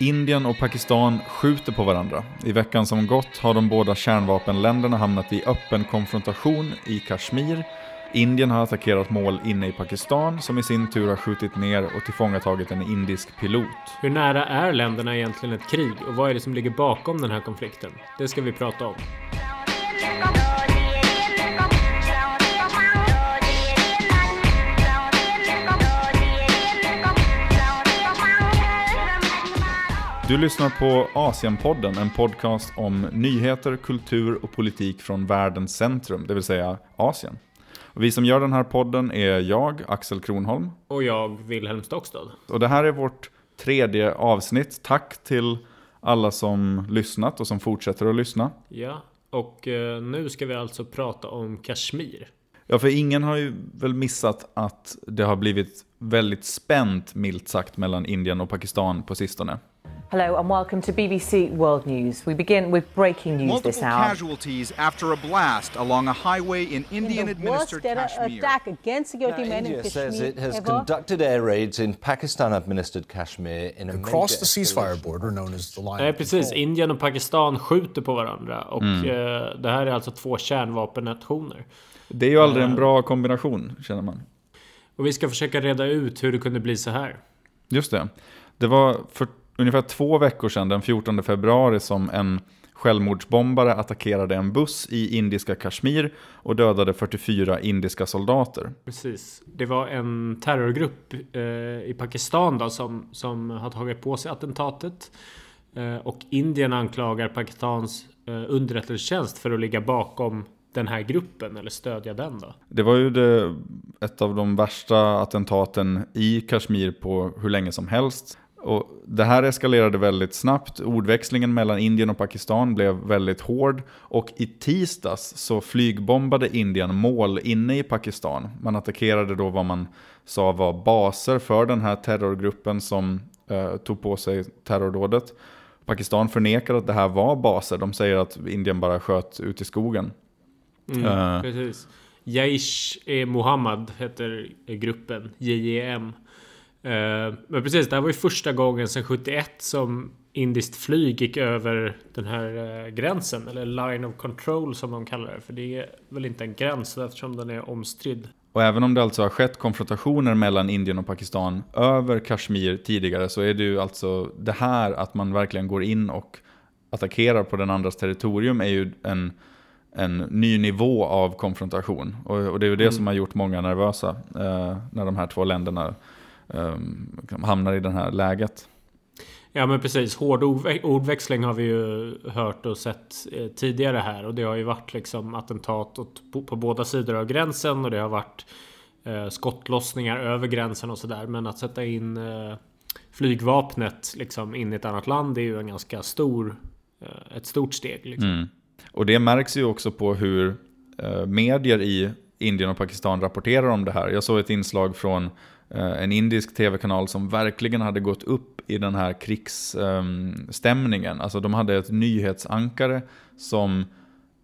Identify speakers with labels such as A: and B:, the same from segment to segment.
A: Indien och Pakistan skjuter på varandra. I veckan som gått har de båda kärnvapenländerna hamnat i öppen konfrontation i Kashmir. Indien har attackerat mål inne i Pakistan som i sin tur har skjutit ner och tillfångatagit en indisk pilot.
B: Hur nära är länderna egentligen ett krig och vad är det som ligger bakom den här konflikten? Det ska vi prata om.
A: Du lyssnar på Asienpodden, en podcast om nyheter, kultur och politik från världens centrum, det vill säga Asien. Och vi som gör den här podden är jag, Axel Kronholm.
B: Och jag, Wilhelm Stockstad.
A: Och det här är vårt tredje avsnitt. Tack till alla som lyssnat och som fortsätter att lyssna.
B: Ja, och eh, nu ska vi alltså prata om Kashmir.
A: Ja, för ingen har ju väl missat att det har blivit väldigt spänt, milt sagt, mellan Indien och Pakistan på sistone.
C: Hello and welcome to BBC World News. We begin with breaking news
D: Multiple
C: this hour.
D: casualties after a blast along a highway in
E: in
D: Indian-administered
E: terror
D: Kashmir.
E: attack against security men in
F: India
E: Kashmir
F: says it has
E: ever.
F: conducted air raids in Pakistan administered Kashmir in a
G: Across the ceasefire border known as the line
B: Nej,
G: of
B: precis. Indien och Pakistan skjuter på varandra. Och eh, det här är alltså två kärnvapennationer.
A: Det är ju aldrig en bra kombination, känner man.
B: Och vi ska försöka reda ut hur det kunde bli så här.
A: Just det. Det var för ungefär två veckor sedan, den 14 februari, som en självmordsbombare attackerade en buss i indiska Kashmir och dödade 44 indiska soldater.
B: Precis. Det var en terrorgrupp eh, i Pakistan då, som, som har tagit på sig attentatet. Eh, och Indien anklagar Pakistans eh, underrättelsetjänst för att ligga bakom den här gruppen eller stödja den då.
A: Det var ju det, ett av de värsta attentaten i Kashmir på hur länge som helst. Och det här eskalerade väldigt snabbt. Ordväxlingen mellan Indien och Pakistan blev väldigt hård. Och i tisdags så flygbombade Indien mål inne i Pakistan. Man attackerade då vad man sa var baser för den här terrorgruppen som eh, tog på sig terrordådet. Pakistan förnekar att det här var baser. De säger att Indien bara sköt ut i skogen. Eh,
B: Precis. Jaish-e Mohammed heter gruppen, JEM. Eh, Men precis, det här var ju första gången sedan 71 som indiskt flyg gick över den här eh, gränsen. Eller line of control som de kallar det. För det är väl inte en gräns eftersom den är omstridd.
A: Och även om det alltså har skett konfrontationer mellan Indien och Pakistan över Kashmir tidigare så är det ju alltså det här att man verkligen går in och attackerar på den andras territorium är ju en, en ny nivå av konfrontation. Och, och det är ju det som har gjort många nervösa eh, när de här två länderna hamnar i det här läget.
B: Ja men precis, hård ordvä- ordväxling har vi ju hört och sett eh, tidigare här. Och det har ju varit liksom attentat på, båda sidor av gränsen. Och det har varit eh, skottlossningar över gränsen och sådär. Men att sätta in eh, flygvapnet liksom in i ett annat land är ju en ganska stor, ett stort steg. Liksom.
A: Mm. Och det märks ju också på hur medier i Indien och Pakistan rapporterar om det här. Jag såg ett inslag från Eh, en indisk tv-kanal som verkligen hade gått upp i den här krigsstämningen. alltså de hade ett nyhetsankare som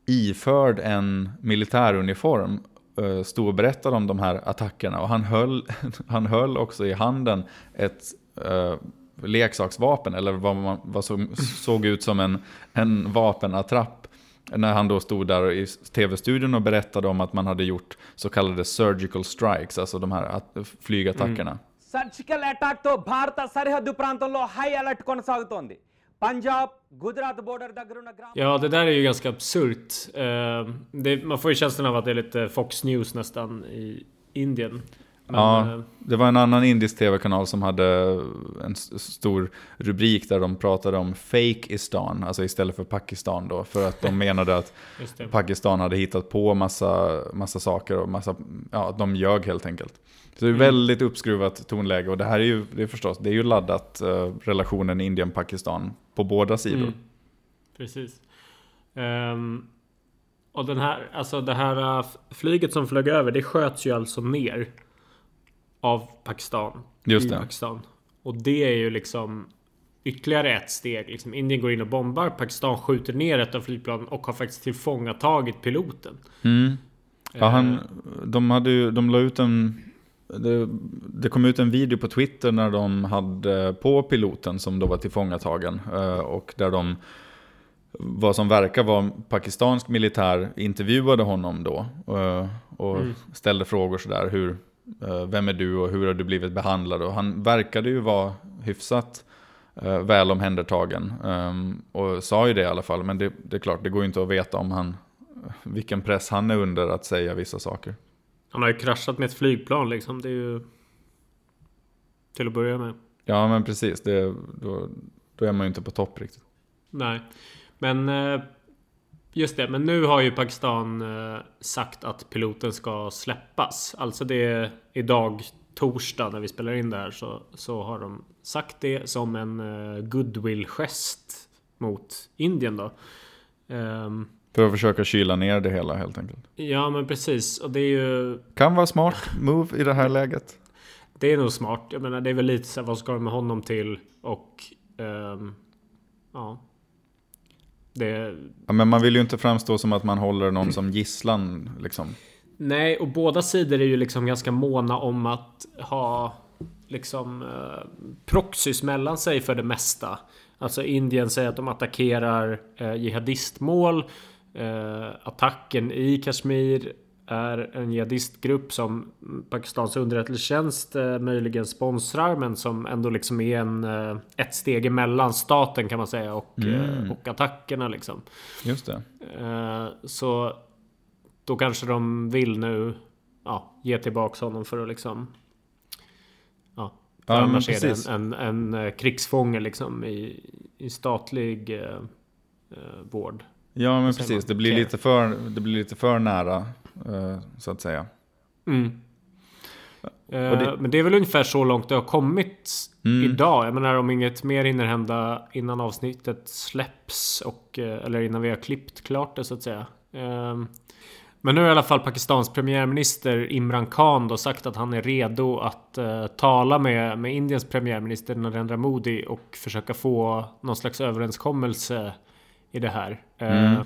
A: iförd en militäruniform uh, stod och berättade om de här attackerna. Och han höll, han höll också i handen ett uh, leksaksvapen, eller vad, man, vad som såg ut som en, en vapenattrapp När han då stod där i tv-studion och berättade om att man hade gjort så kallade surgical strikes, alltså de här att, flygattackerna.
H: Surgical attack తో భారత సరిహద్దు ప్రాంతంలో high alert కొనసాగుతోంది Punjab Gujarat border దగ్గర ఉన్న గ్రామ
B: Ja, det där är ju ganska absurt. Eh, det, man får ju känslan av att det är lite Fox News nästan i Indien. Men,
A: Ja,
B: eh,
A: det var en annan indisk tv-kanal som hade en stor rubrik där de pratade om fake-istan, alltså istället för Pakistan då, för att de menade att. Pakistan hade hittat på massa, massa saker och massa, ja, de ljög helt enkelt. Så det
B: Mm.
A: är väldigt uppskruvat tonläge och det här är ju, det är förstås, det är ju laddat eh, relationen Indien-Pakistan på båda sidor.
B: Mm. Precis. Ehm, och den här, alltså det här äh, flyget som flög över, det sköts ju alltså ner. Av Pakistan.
A: Just
B: i
A: det.
B: Pakistan. Och det är ju liksom ytterligare ett steg. Liksom Indien går in och bombar, Pakistan skjuter ner ett av flygplanen och har faktiskt tillfångatagit piloten.
A: Mm. Ja, han,
B: Eh,
A: de, hade ju, de la ut en det, det kom ut en video på Twitter när de hade på piloten som då var tillfångatagen. eh, Och där de, vad som verkar vara pakistansk militär, intervjuade honom då. eh, Och ställde frågor sådär, hur, vem är du och hur har du blivit behandlad? Och han verkade ju vara hyfsat eh, väl omhändertagen. ehm, Och sa ju det i alla fall, men det, det är klart, det går ju inte att veta om han, vilken press han är under att säga vissa saker.
B: Han har ju kraschat med ett flygplan liksom. Det är ju... Till att börja med.
A: Ja, men precis. Det, då, då är man ju inte på topp riktigt.
B: Nej. Men... Just det, men nu har ju Pakistan eh, sagt att piloten ska släppas. Alltså det är idag torsdag när vi spelar in det här så, så har de sagt det som en eh, goodwill-gest mot Indien då. Ehm,
A: För att försöka kyla ner det hela helt enkelt.
B: ja men precis. Och det är ju...
A: Kan vara smart move i det här läget.
B: Det är nog smart. Jag menar det är väl lite så här, vad ska de med honom till? Och... ehm, ja. Det...
A: Ja, men man vill ju inte framstå som att man håller någon som gisslan. Liksom.
B: Nej, och båda sidor är ju liksom ganska måna om att ha liksom eh, proxys mellan sig för det mesta. Alltså Indien säger att de attackerar eh, jihadistmål. Eh, attacken i Kashmir är en jihadistgrupp som Pakistans underrättelsetjänst eh, möjligen sponsrar men som ändå liksom är en, eh, ett steg emellan staten kan man säga och, eh, och attackerna liksom.
A: Just det.
B: Så då kanske de vill nu ja, ge tillbaks honom för att liksom... Ja, för
A: Ja,
B: annars är det en, en, en krigsfånge liksom i, i statlig eh, vård.
A: Ja, men precis. Det blir, lite för, det blir lite för nära, så att säga.
B: Mm. Eh,
A: det-
B: Men det är väl ungefär så långt det har kommit
A: Mm.
B: idag. Jag menar om inget mer hinner hända innan avsnittet släpps och eh, eller innan vi har klippt klart det så att säga. Eh, Men nu har i alla fall Pakistans premiärminister Imran Khan då sagt att han är redo att eh, tala med, med Indiens premiärminister Narendra Modi och försöka få någon slags överenskommelse i det här. Eh,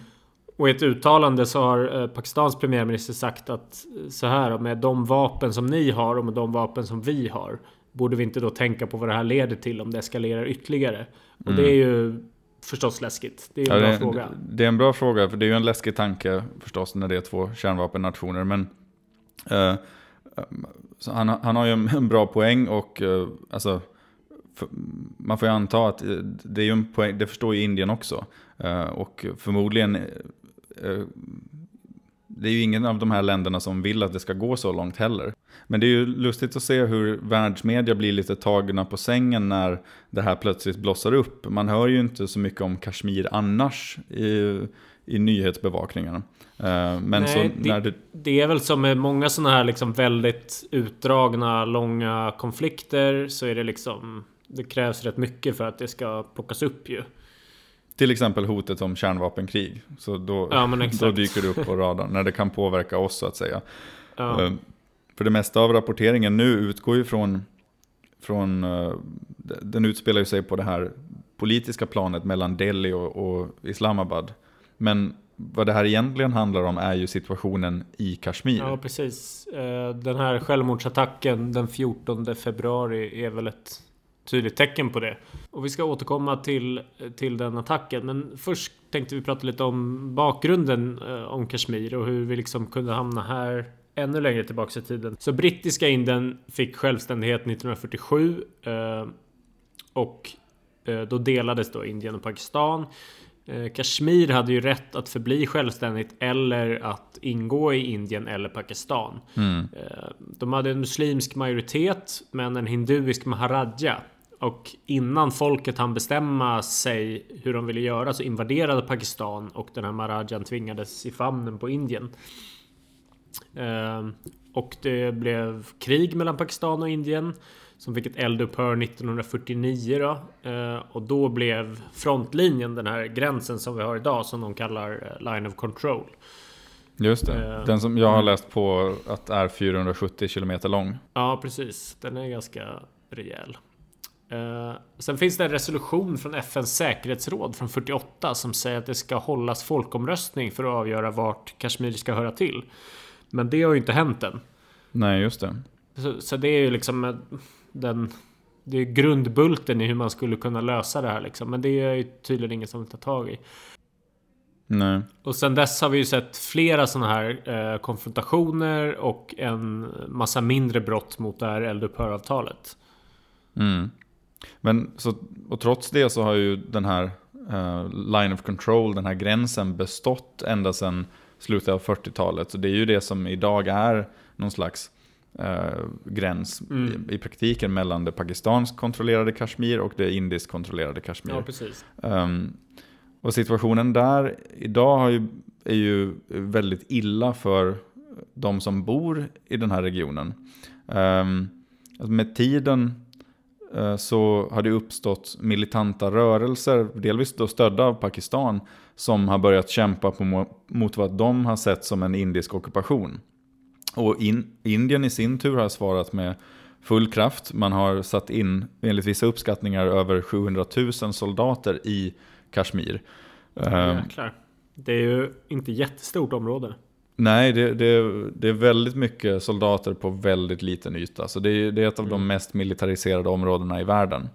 B: och i ett uttalande så har eh, Pakistans premiärminister sagt att eh, så här med de vapen som ni har och med de vapen som vi har borde vi inte då tänka på vad det här leder till om det eskalerar ytterligare. Och det är ju förstås läskigt. Det är en
A: Ja,
B: bra
A: det,
B: fråga.
A: det är en bra fråga, för det är ju en läskig tanke förstås när det är två kärnvapennationer. Men eh, så han, han har ju en, bra poäng och eh, alltså, för, man får ju anta att eh, det är ju en poäng, det förstår ju Indien också. Eh, och förmodligen, det är ju ingen av de här länderna som vill att det ska gå så långt heller. Men det är ju lustigt att se hur världsmedia blir lite tagna på sängen när det här plötsligt blossar upp. Man hör ju inte så mycket om Kashmir annars i, i nyhetsbevakningarna. Eh, Men
B: Nej,
A: så
B: det-
A: när det...
B: Det är väl som med många sådana här liksom väldigt utdragna, långa konflikter så är det liksom det krävs rätt mycket för att det ska plockas upp ju.
A: Till exempel hotet om kärnvapenkrig. Så då,
B: Ja,
A: då dyker det upp på radarn, när det kan påverka oss så att säga.
B: Ja.
A: Eh, För det mesta av rapporteringen nu utgår ju från, från eh, den utspelar ju sig på det här politiska planet mellan Delhi och, och Islamabad. Men vad det här egentligen handlar om är ju situationen i Kashmir.
B: Ja, precis. Eh, Den här självmordsattacken den 14 februari är väl ett tydligt tecken på det. Och vi ska återkomma till, till den attacken. Men först tänkte vi prata lite om bakgrunden eh, om Kashmir och hur vi liksom kunde hamna här ännu längre tillbaka i tiden. Så brittiska Indien fick självständighet 1947 eh, och eh, då delades då Indien och Pakistan. Kashmir hade ju rätt att förbli självständigt eller att ingå i Indien eller Pakistan. Eh, De hade en muslimsk majoritet men en hinduisk maharaja. Och innan folket hann bestämma sig hur de ville göra så invaderade Pakistan och den här maharajan tvingades i famnen på Indien. Eh, Och det blev krig mellan Pakistan och Indien. Som fick ett eldupphör 1949 då. Eh, Och då blev frontlinjen den här gränsen som vi har idag som de kallar eh, Line of Control.
A: Just det. Den som jag har läst på att är 470 kilometer lång.
B: Ja, precis. Den är ganska rejäl. Eh, sen finns det en resolution från FNs säkerhetsråd från 48 som säger att det ska hållas folkomröstning för att avgöra vart Kashmir ska höra till. Men det har ju inte hänt än.
A: Nej, just det.
B: Så, så det är ju liksom eh, den... Det är grundbulten i hur man skulle kunna lösa det här liksom. Men det är ju tydligen ingen som vill ta tag i.
A: Nej.
B: Och sen dess har vi ju sett flera sådana här eh, konfrontationer och en massa mindre brott mot det här eldupphöravtalet.
A: Mm. Men så, och trots det så har ju den här uh, line of control, den här gränsen bestått ända sedan slutet av 40-talet. Så det är ju det som idag är någon slags uh, gräns
B: Mm.
A: i, i praktiken mellan det pakistansk kontrollerade Kashmir och det indisk kontrollerade Kashmir.
B: Ja, precis.
A: Um, och situationen där idag ju, är ju väldigt illa för de som bor i den här regionen. Um, alltså med tiden så har det uppstått militanta rörelser, delvis då stödda av Pakistan, som har börjat kämpa på, mo- mot vad de har sett som en indisk ockupation. Och in, Indien i sin tur har svarat med full kraft. Man har satt in, enligt vissa uppskattningar, över 700 000 soldater i Kashmir. Ehm,
B: Jäklar. Det är ju inte jättestort område.
A: Nej, det, det, det är väldigt mycket soldater på väldigt liten yta. Så det är, det är ett av de mest militariserade områdena i världen.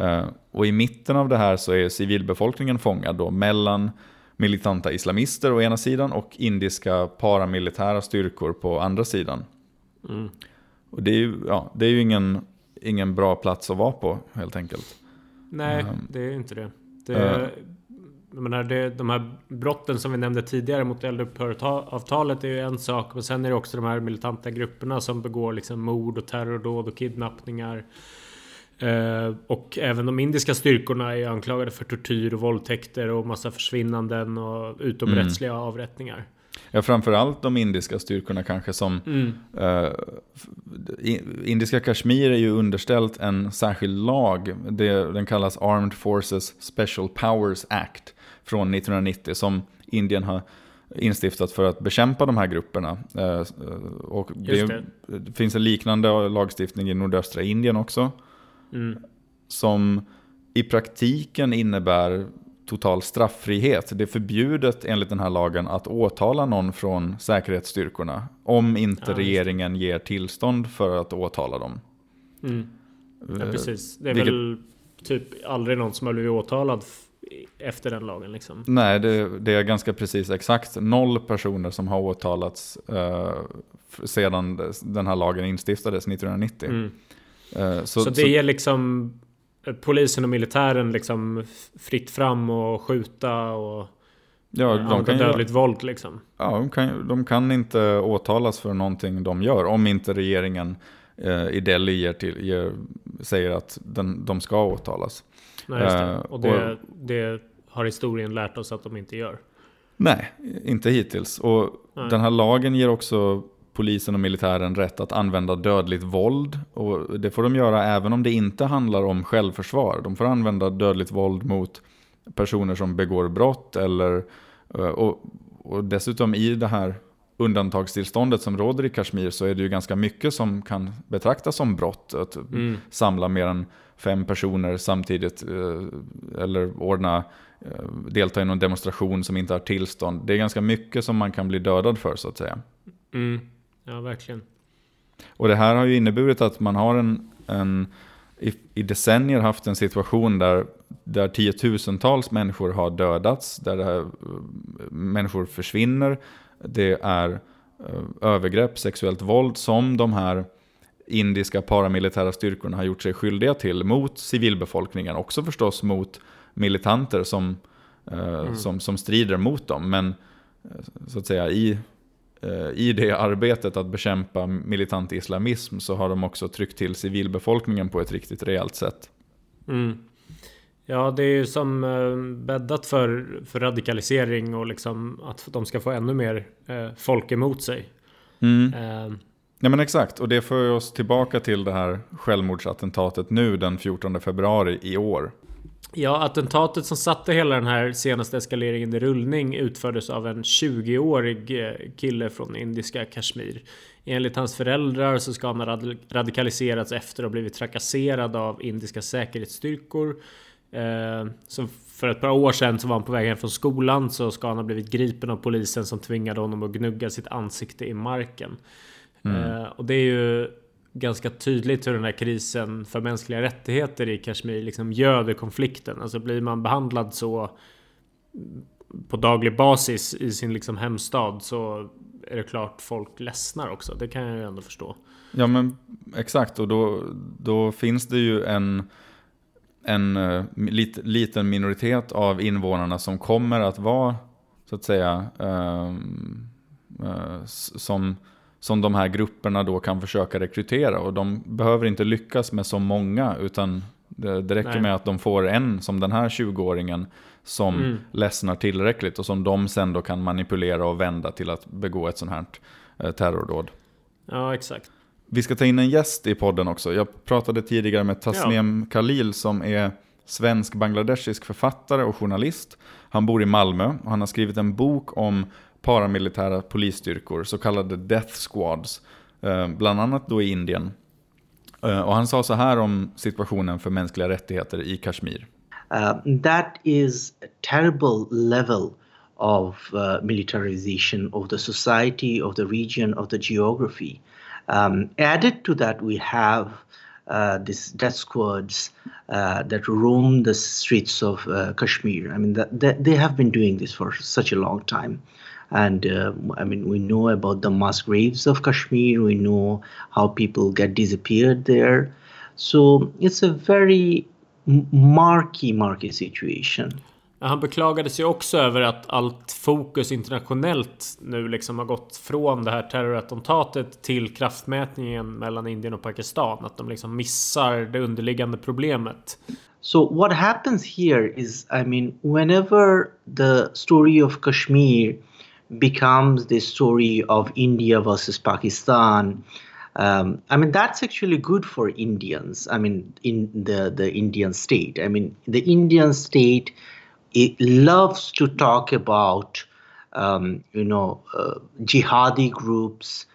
A: Eh, och i mitten av det här så är civilbefolkningen fångad då mellan militanta islamister å ena sidan och indiska paramilitära styrkor på andra sidan. Och det är ju, ja, det är ju ingen, ingen bra plats att vara på helt enkelt.
B: Nej,
A: Ehm.
B: det är inte det. det,
A: Eh.
B: Jag menar, det de här brotten som vi nämnde tidigare mot eldupphöravtalet är ju en sak. Men sen är det också de här militanta grupperna som begår liksom mord och terrordåd och kidnappningar. Eh, och även de indiska styrkorna är anklagade för tortyr och våldtäkter och massa försvinnanden och utomrättsliga avrättningar.
A: Ja, framförallt de indiska styrkorna kanske som... eh, f- i- indiska Kashmir är ju underställt en särskild lag. Det, den kallas Armed Forces Special Powers Act från 1990 som Indien har instiftat för att bekämpa de här grupperna. Eh, och det,
B: det.
A: det finns en liknande lagstiftning i nordöstra Indien också.
B: Mm.
A: Som i praktiken innebär total straffrihet. Det är förbjudet enligt den här lagen att åtala någon från säkerhetsstyrkorna om inte
B: Ja,
A: regeringen ger tillstånd för att åtala dem.
B: Mm. Ja,
A: Eh,
B: precis. Det är
A: vilket-
B: väl typ aldrig någon som har blivit åtalad efter den lagen liksom.
A: Nej, det, det är ganska precis exakt noll personer som har åtalats eh, sedan den här lagen instiftades 1990.
B: Mm.
A: Eh,
B: Så,
A: så,
B: det
A: så,
B: är liksom eh, polisen och militären liksom fritt fram och skjuta och
A: ja, de
B: använda dödligt våld liksom.
A: ja, de, kan, de kan inte åtalas för någonting de gör om inte regeringen eh, i Delhi ger till, ger, säger att den, de ska åtalas.
B: Nej, just det.
A: Eh,
B: Och det, det har historien lärt oss att de inte gör.
A: Nej, inte hittills. Och
B: Nej.
A: den här lagen ger också polisen och militären rätt att använda dödligt våld. Och det får de göra även om det inte handlar om självförsvar. De får använda dödligt våld mot personer som begår brott. Eller, eh, och, och dessutom i det här undantagstillståndet som råder i Kashmir så är det ju ganska mycket som kan betraktas som brott. Att
B: Mm.
A: samla mer än fem personer samtidigt eh, eller ordna, eh, delta i någon demonstration som inte har tillstånd. Det är ganska mycket som man kan bli dödad för så att säga.
B: Mm. Ja, verkligen.
A: Och det här har ju inneburit att man har en, en i, i decennier haft en situation där, där tiotusentals människor har dödats, där här, eh, människor försvinner. Det är övergrepp, sexuellt våld som de här indiska paramilitära styrkorna har gjort sig skyldiga till mot civilbefolkningen. Också förstås mot militanter som, eh, som, som strider mot dem. Men eh, så att säga i, eh, i det arbetet att bekämpa militant islamism så har de också tryckt till civilbefolkningen på ett riktigt rejält sätt.
B: Mm. Ja, det är ju som bäddat för, för radikalisering och liksom att de ska få ännu mer folk emot sig. Eh,
A: Ja men exakt, och det för oss tillbaka till det här självmordsattentatet nu den 14 februari i år.
B: Ja, attentatet som satte hela den här senaste eskaleringen i rullning utfördes av en 20-årig eh, kille från indiska Kashmir. Enligt hans föräldrar så ska han ha radikaliserats efter att ha blivit trakasserad av indiska säkerhetsstyrkor. Eh, så för ett par år sedan så var han på väg hem från skolan så ska han ha blivit gripen av polisen som tvingade honom att gnugga sitt ansikte i marken. Eh, och det är ju ganska tydligt hur den här krisen för mänskliga rättigheter i Kashmir liksom göder konflikten. Alltså blir man behandlad så på daglig basis i sin liksom hemstad så är det klart folk ledsnar också. Det kan jag ju ändå förstå.
A: Ja men exakt och då, då finns det ju en, en uh, lit, liten minoritet av invånarna som kommer att vara så att säga uh, uh, som, som de här grupperna då kan försöka rekrytera. Och de behöver inte lyckas med så många utan det, det räcker Nej. med att de får en som den här 20-åringen som mm. ledsnar tillräckligt och som de sen då kan manipulera och vända till att begå ett sånt här eh, terrordåd.
B: Ja, exakt.
A: Vi ska ta in en gäst i podden också. Jag pratade tidigare med Tasnim ja. Khalil som är svensk-bangladeshisk författare och journalist. Han bor i Malmö och han har skrivit en bok om paramilitära polisstyrkor, så kallade death squads, eh, bland annat då i Indien. Eh, och han sa så här om situationen för mänskliga rättigheter i Kashmir.
E: Uh, that is a terrible level of uh, militarization of the society, of the region, of the geography. Um, added to that, we have uh, these death squads uh, that roam the streets of uh, Kashmir. I mean, that, that they have been doing this for such a long time. And uh, I mean, we know about the mass graves of Kashmir. We know how people get disappeared there. So it's a very marky, marky situation.
B: Han beklagade sig också över att allt fokus internationellt nu liksom har gått från det här terrorattentatet till kraftmätningen mellan Indien och Pakistan. Att de liksom missar det underliggande problemet.
E: So what happens here is, I mean, whenever the story of Kashmir becomes the story of India versus Pakistan, um, I mean that's actually good for Indians. I mean, in the the Indian state. I mean, the Indian state it loves to talk about um, you know uh, jihadi groups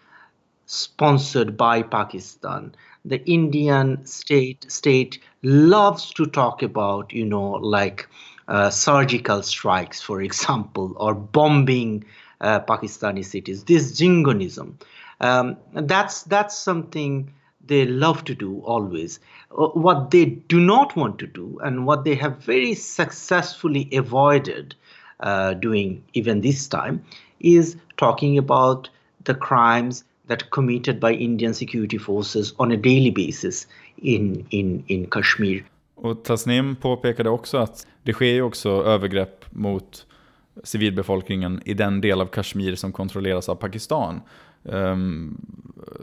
E: sponsored by Pakistan. The Indian state state loves to talk about you know like uh, surgical strikes, for example, or bombing uh, Pakistani cities. This jingoism, um, that's that's something they love to do always. Uh, what they do not want to do, and what they have very successfully avoided uh, doing even this time, is talking about the crimes that committed by Indian security forces on a daily basis in, in, in Kashmir.
A: Och Tasnim påpekade också att det sker ju också övergrepp mot civilbefolkningen i den del av Kashmir som kontrolleras av Pakistan. Um,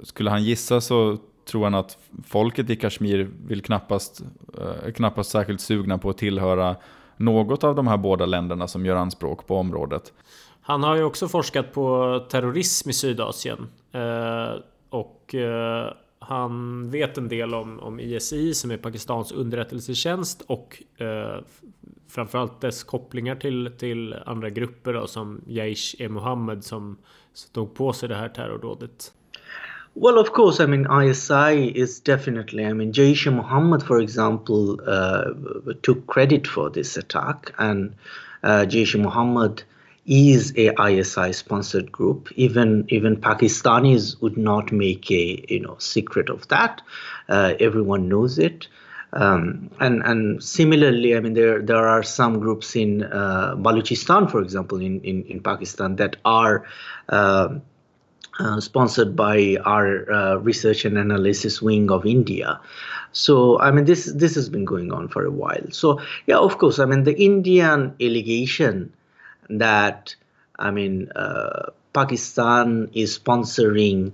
A: skulle han gissa så tror han att folket i Kashmir vill knappast, uh, knappast särskilt sugna på att tillhöra något av de här båda länderna som gör anspråk på området.
B: Han har ju också forskat på terrorism i Sydasien. Uh, och uh, han vet en del om, om ISI som är Pakistans underrättelsetjänst och eh, framförallt dess kopplingar till, till andra grupper då, som Jaish-e Mohammed som tog på sig det här terrordådet.
E: Well, of course, I mean, ISI is definitely, I mean, Jaish e. Mohammed, for example, uh, took credit for this attack, and uh, Jaish e. Mohammed is a ISI sponsored group. Even even Pakistanis would not make a you know secret of that. Uh, everyone knows it. Um, and and similarly, I mean there there are some groups in uh, Balochistan, for example, in, in, in Pakistan that are uh, uh, sponsored by our uh, research and analysis wing of India. So I mean this this has been going on for a while. So yeah, of course, I mean the Indian allegation that I mean uh, Pakistan is sponsoring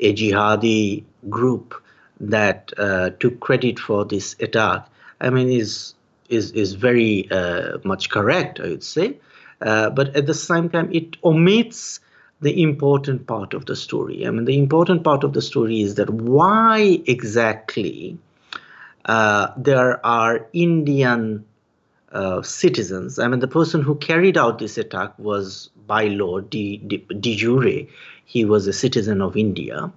E: a jihadi group that uh, took credit for this attack. I mean is is is very uh, much correct, I would say, uh, but at the same time it omits the important part of the story. I mean the important part of the story is that why exactly uh, there are Indian uh, citizens. I mean, the person who carried out this attack was by law de, de, de jure. He was a citizen of India.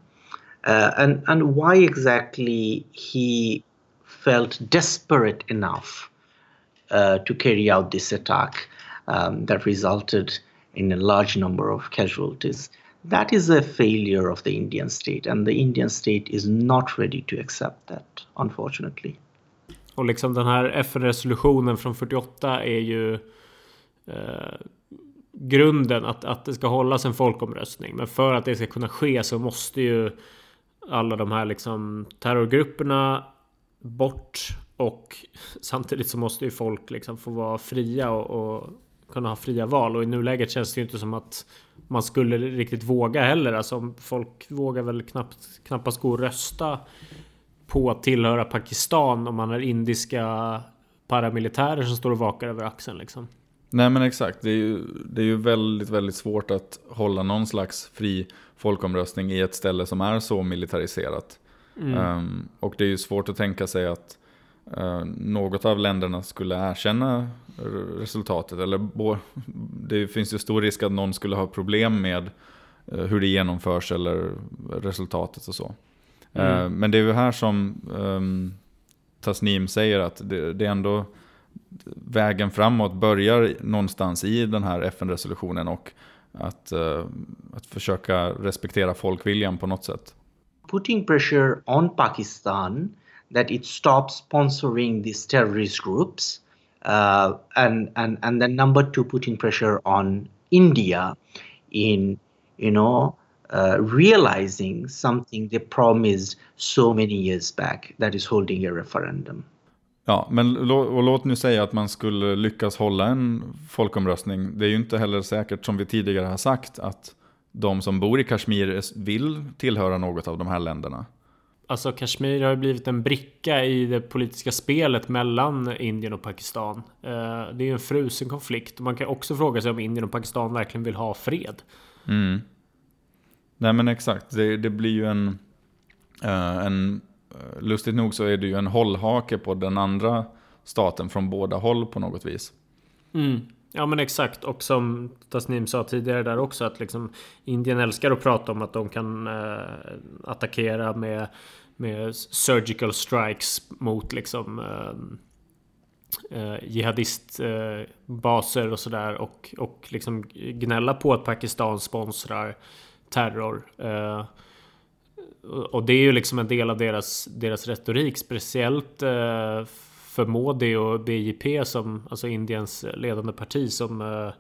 E: Uh, and, and why exactly he felt desperate enough uh, to carry out this attack um, that resulted in a large number of casualties. That is a failure of the Indian state, and the Indian state is not ready to accept that, unfortunately.
B: Och liksom den här FN-resolutionen från 48 är ju eh, grunden att, att det ska hållas en folkomröstning. Men för att det ska kunna ske så måste ju alla de här liksom terrorgrupperna bort och samtidigt så måste ju folk liksom få vara fria och, och kunna ha fria val och i nuläget känns det ju inte som att man skulle riktigt våga heller. Alltså folk vågar väl knappt, knappast gå och rösta på att tillhöra Pakistan om man är indiska paramilitärer som står och vakar över axeln liksom.
A: Nej men exakt, det är, ju, det är ju väldigt, väldigt svårt att hålla någon slags fri folkomröstning i ett ställe som är så militariserat. Mm. Um, och det är ju svårt att tänka sig att uh, något av länderna skulle erkänna resultatet. Eller det finns ju stor risk att någon skulle ha problem med uh, hur det genomförs eller resultatet och så. Mm. Uh, men det är ju här som um, Tasnim säger att det, det är ändå vägen framåt börjar någonstans i den här FN-resolutionen och att, uh, att försöka respektera folkviljan på något sätt.
E: Putting pressure on Pakistan that it stops sponsoring these terrorist groups uh, and, and, and then number two putting pressure on India in you know uh, realizing something they promised so many years back that is holding a referendum.
A: Ja, men och låt nu säga att man skulle lyckas hålla en folkomröstning. Det är ju inte heller säkert, som vi tidigare har sagt, att de som bor i Kashmir vill tillhöra något av de här länderna.
B: Alltså Kashmir har ju blivit en bricka i det politiska spelet mellan Indien och Pakistan. Eh, det är ju en frusen konflikt. Man kan också fråga sig om Indien och Pakistan verkligen vill ha fred.
A: Mm. Nej men exakt, det, det blir ju en, eh, en eh, lustigt nog så är det ju en hållhake på den andra staten från båda håll på något vis.
B: Mm. Ja men exakt och som Tasnim sa tidigare där också att liksom Indien älskar att prata om att de kan eh, attackera med, med surgical strikes mot liksom eh, eh, jihadistbaser och sådär och, och liksom gnälla på att Pakistan sponsrar terror. Eh, och det är ju liksom en del av deras, deras retorik. Speciellt eh, för Modi och BJP som alltså Indiens ledande parti som eh,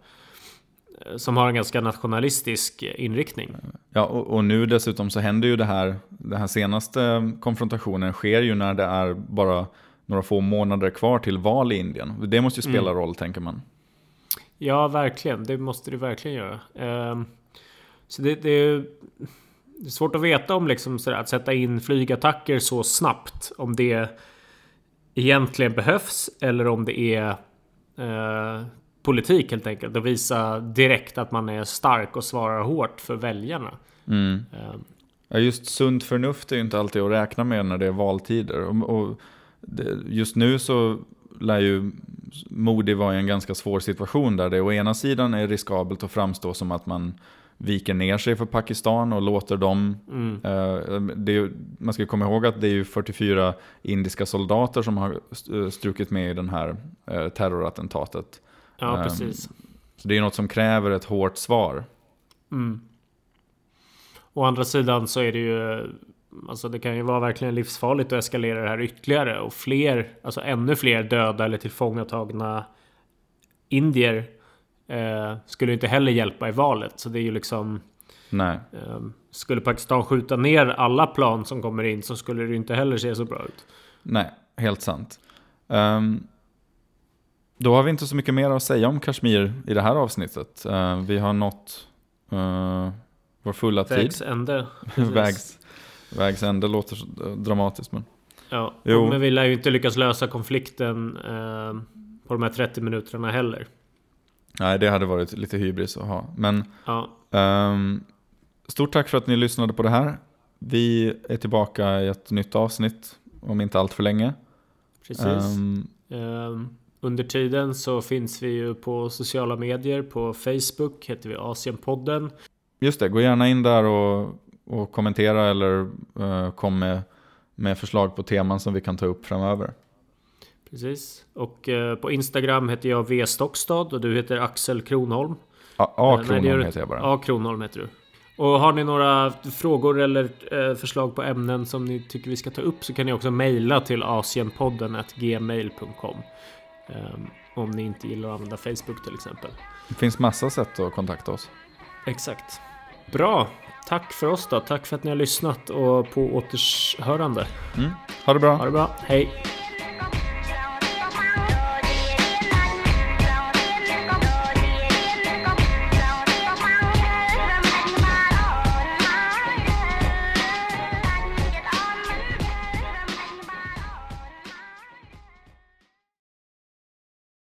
B: som har en ganska nationalistisk inriktning.
A: Ja, och, och, nu dessutom så händer ju det här, den här senaste konfrontationen sker ju när det är bara några få månader kvar till val i Indien. Det måste ju spela mm. roll, tänker man.
B: Ja, verkligen. Det måste det verkligen göra. Eh, så det, det, det är svårt att veta om liksom sådär, att sätta in flygattacker så snabbt. Om det egentligen behövs eller om det är eh, politik helt enkelt. Att visa direkt att man är stark och svarar hårt för väljarna.
A: Mm. Eh. Ja, just sunt förnuft är ju inte alltid att räkna med när det är valtider. Och, och det, just nu så lär ju Modi vara i en ganska svår situation där det å ena sidan är riskabelt att framstå som att man viker ner sig för Pakistan och låter dem... Mm. Eh, det, man ska komma ihåg att det är ju 44 indiska soldater som har eh, strukit med i den här eh, terrorattentatet.
B: Ja, ehm, precis.
A: Så det är något som kräver ett hårt svar.
B: Mm. Å andra sidan så är det ju... Alltså det kan ju vara verkligen livsfarligt att eskalera det här ytterligare och fler, alltså ännu fler döda eller tillfångatagna indier Eh, skulle inte heller hjälpa i valet. Så det är ju liksom...
A: Nej.
B: Eh, skulle Pakistan skjuta ner alla plan som kommer in så skulle det inte heller se så bra ut.
A: Nej, helt sant. Um, då har vi inte så mycket mer att säga om Kashmir i det här avsnittet. Uh, vi har nått uh, vår fulla
B: Vägs
A: tid.
B: Ände.
A: Vägs, vägs ände låter dramatiskt men...
B: Ja, jo. men vi lär ju inte lyckas lösa konflikten uh, på de här 30 minuterna heller.
A: Nej, det hade varit lite hybris att ha. Men
B: ja.
A: um, stort tack för att ni lyssnade på det här. Vi är tillbaka i ett nytt avsnitt om inte allt för länge.
B: Precis. Um, um, under tiden så finns vi ju på sociala medier. På Facebook heter vi Asienpodden.
A: Just det, gå gärna in där och, och kommentera eller uh, kom med, med förslag på teman som vi kan ta upp framöver.
B: Precis. Och eh, på Instagram heter jag V Stockstad och du heter Axel Kronholm.
A: A, A eh, Kronholm Nej, heter jag bara.
B: A Kronholm heter du. Och har ni några frågor eller eh, förslag på ämnen som ni tycker vi ska ta upp så kan ni också mejla till asienpodden gmail.com. Um, om ni inte gillar att använda Facebook till exempel.
A: Det finns massa sätt att kontakta oss.
B: Exakt. Bra. Tack för oss då. Tack för att ni har lyssnat och på återhörande.
A: Mm. Ha det bra.
B: Ha det bra. Hej.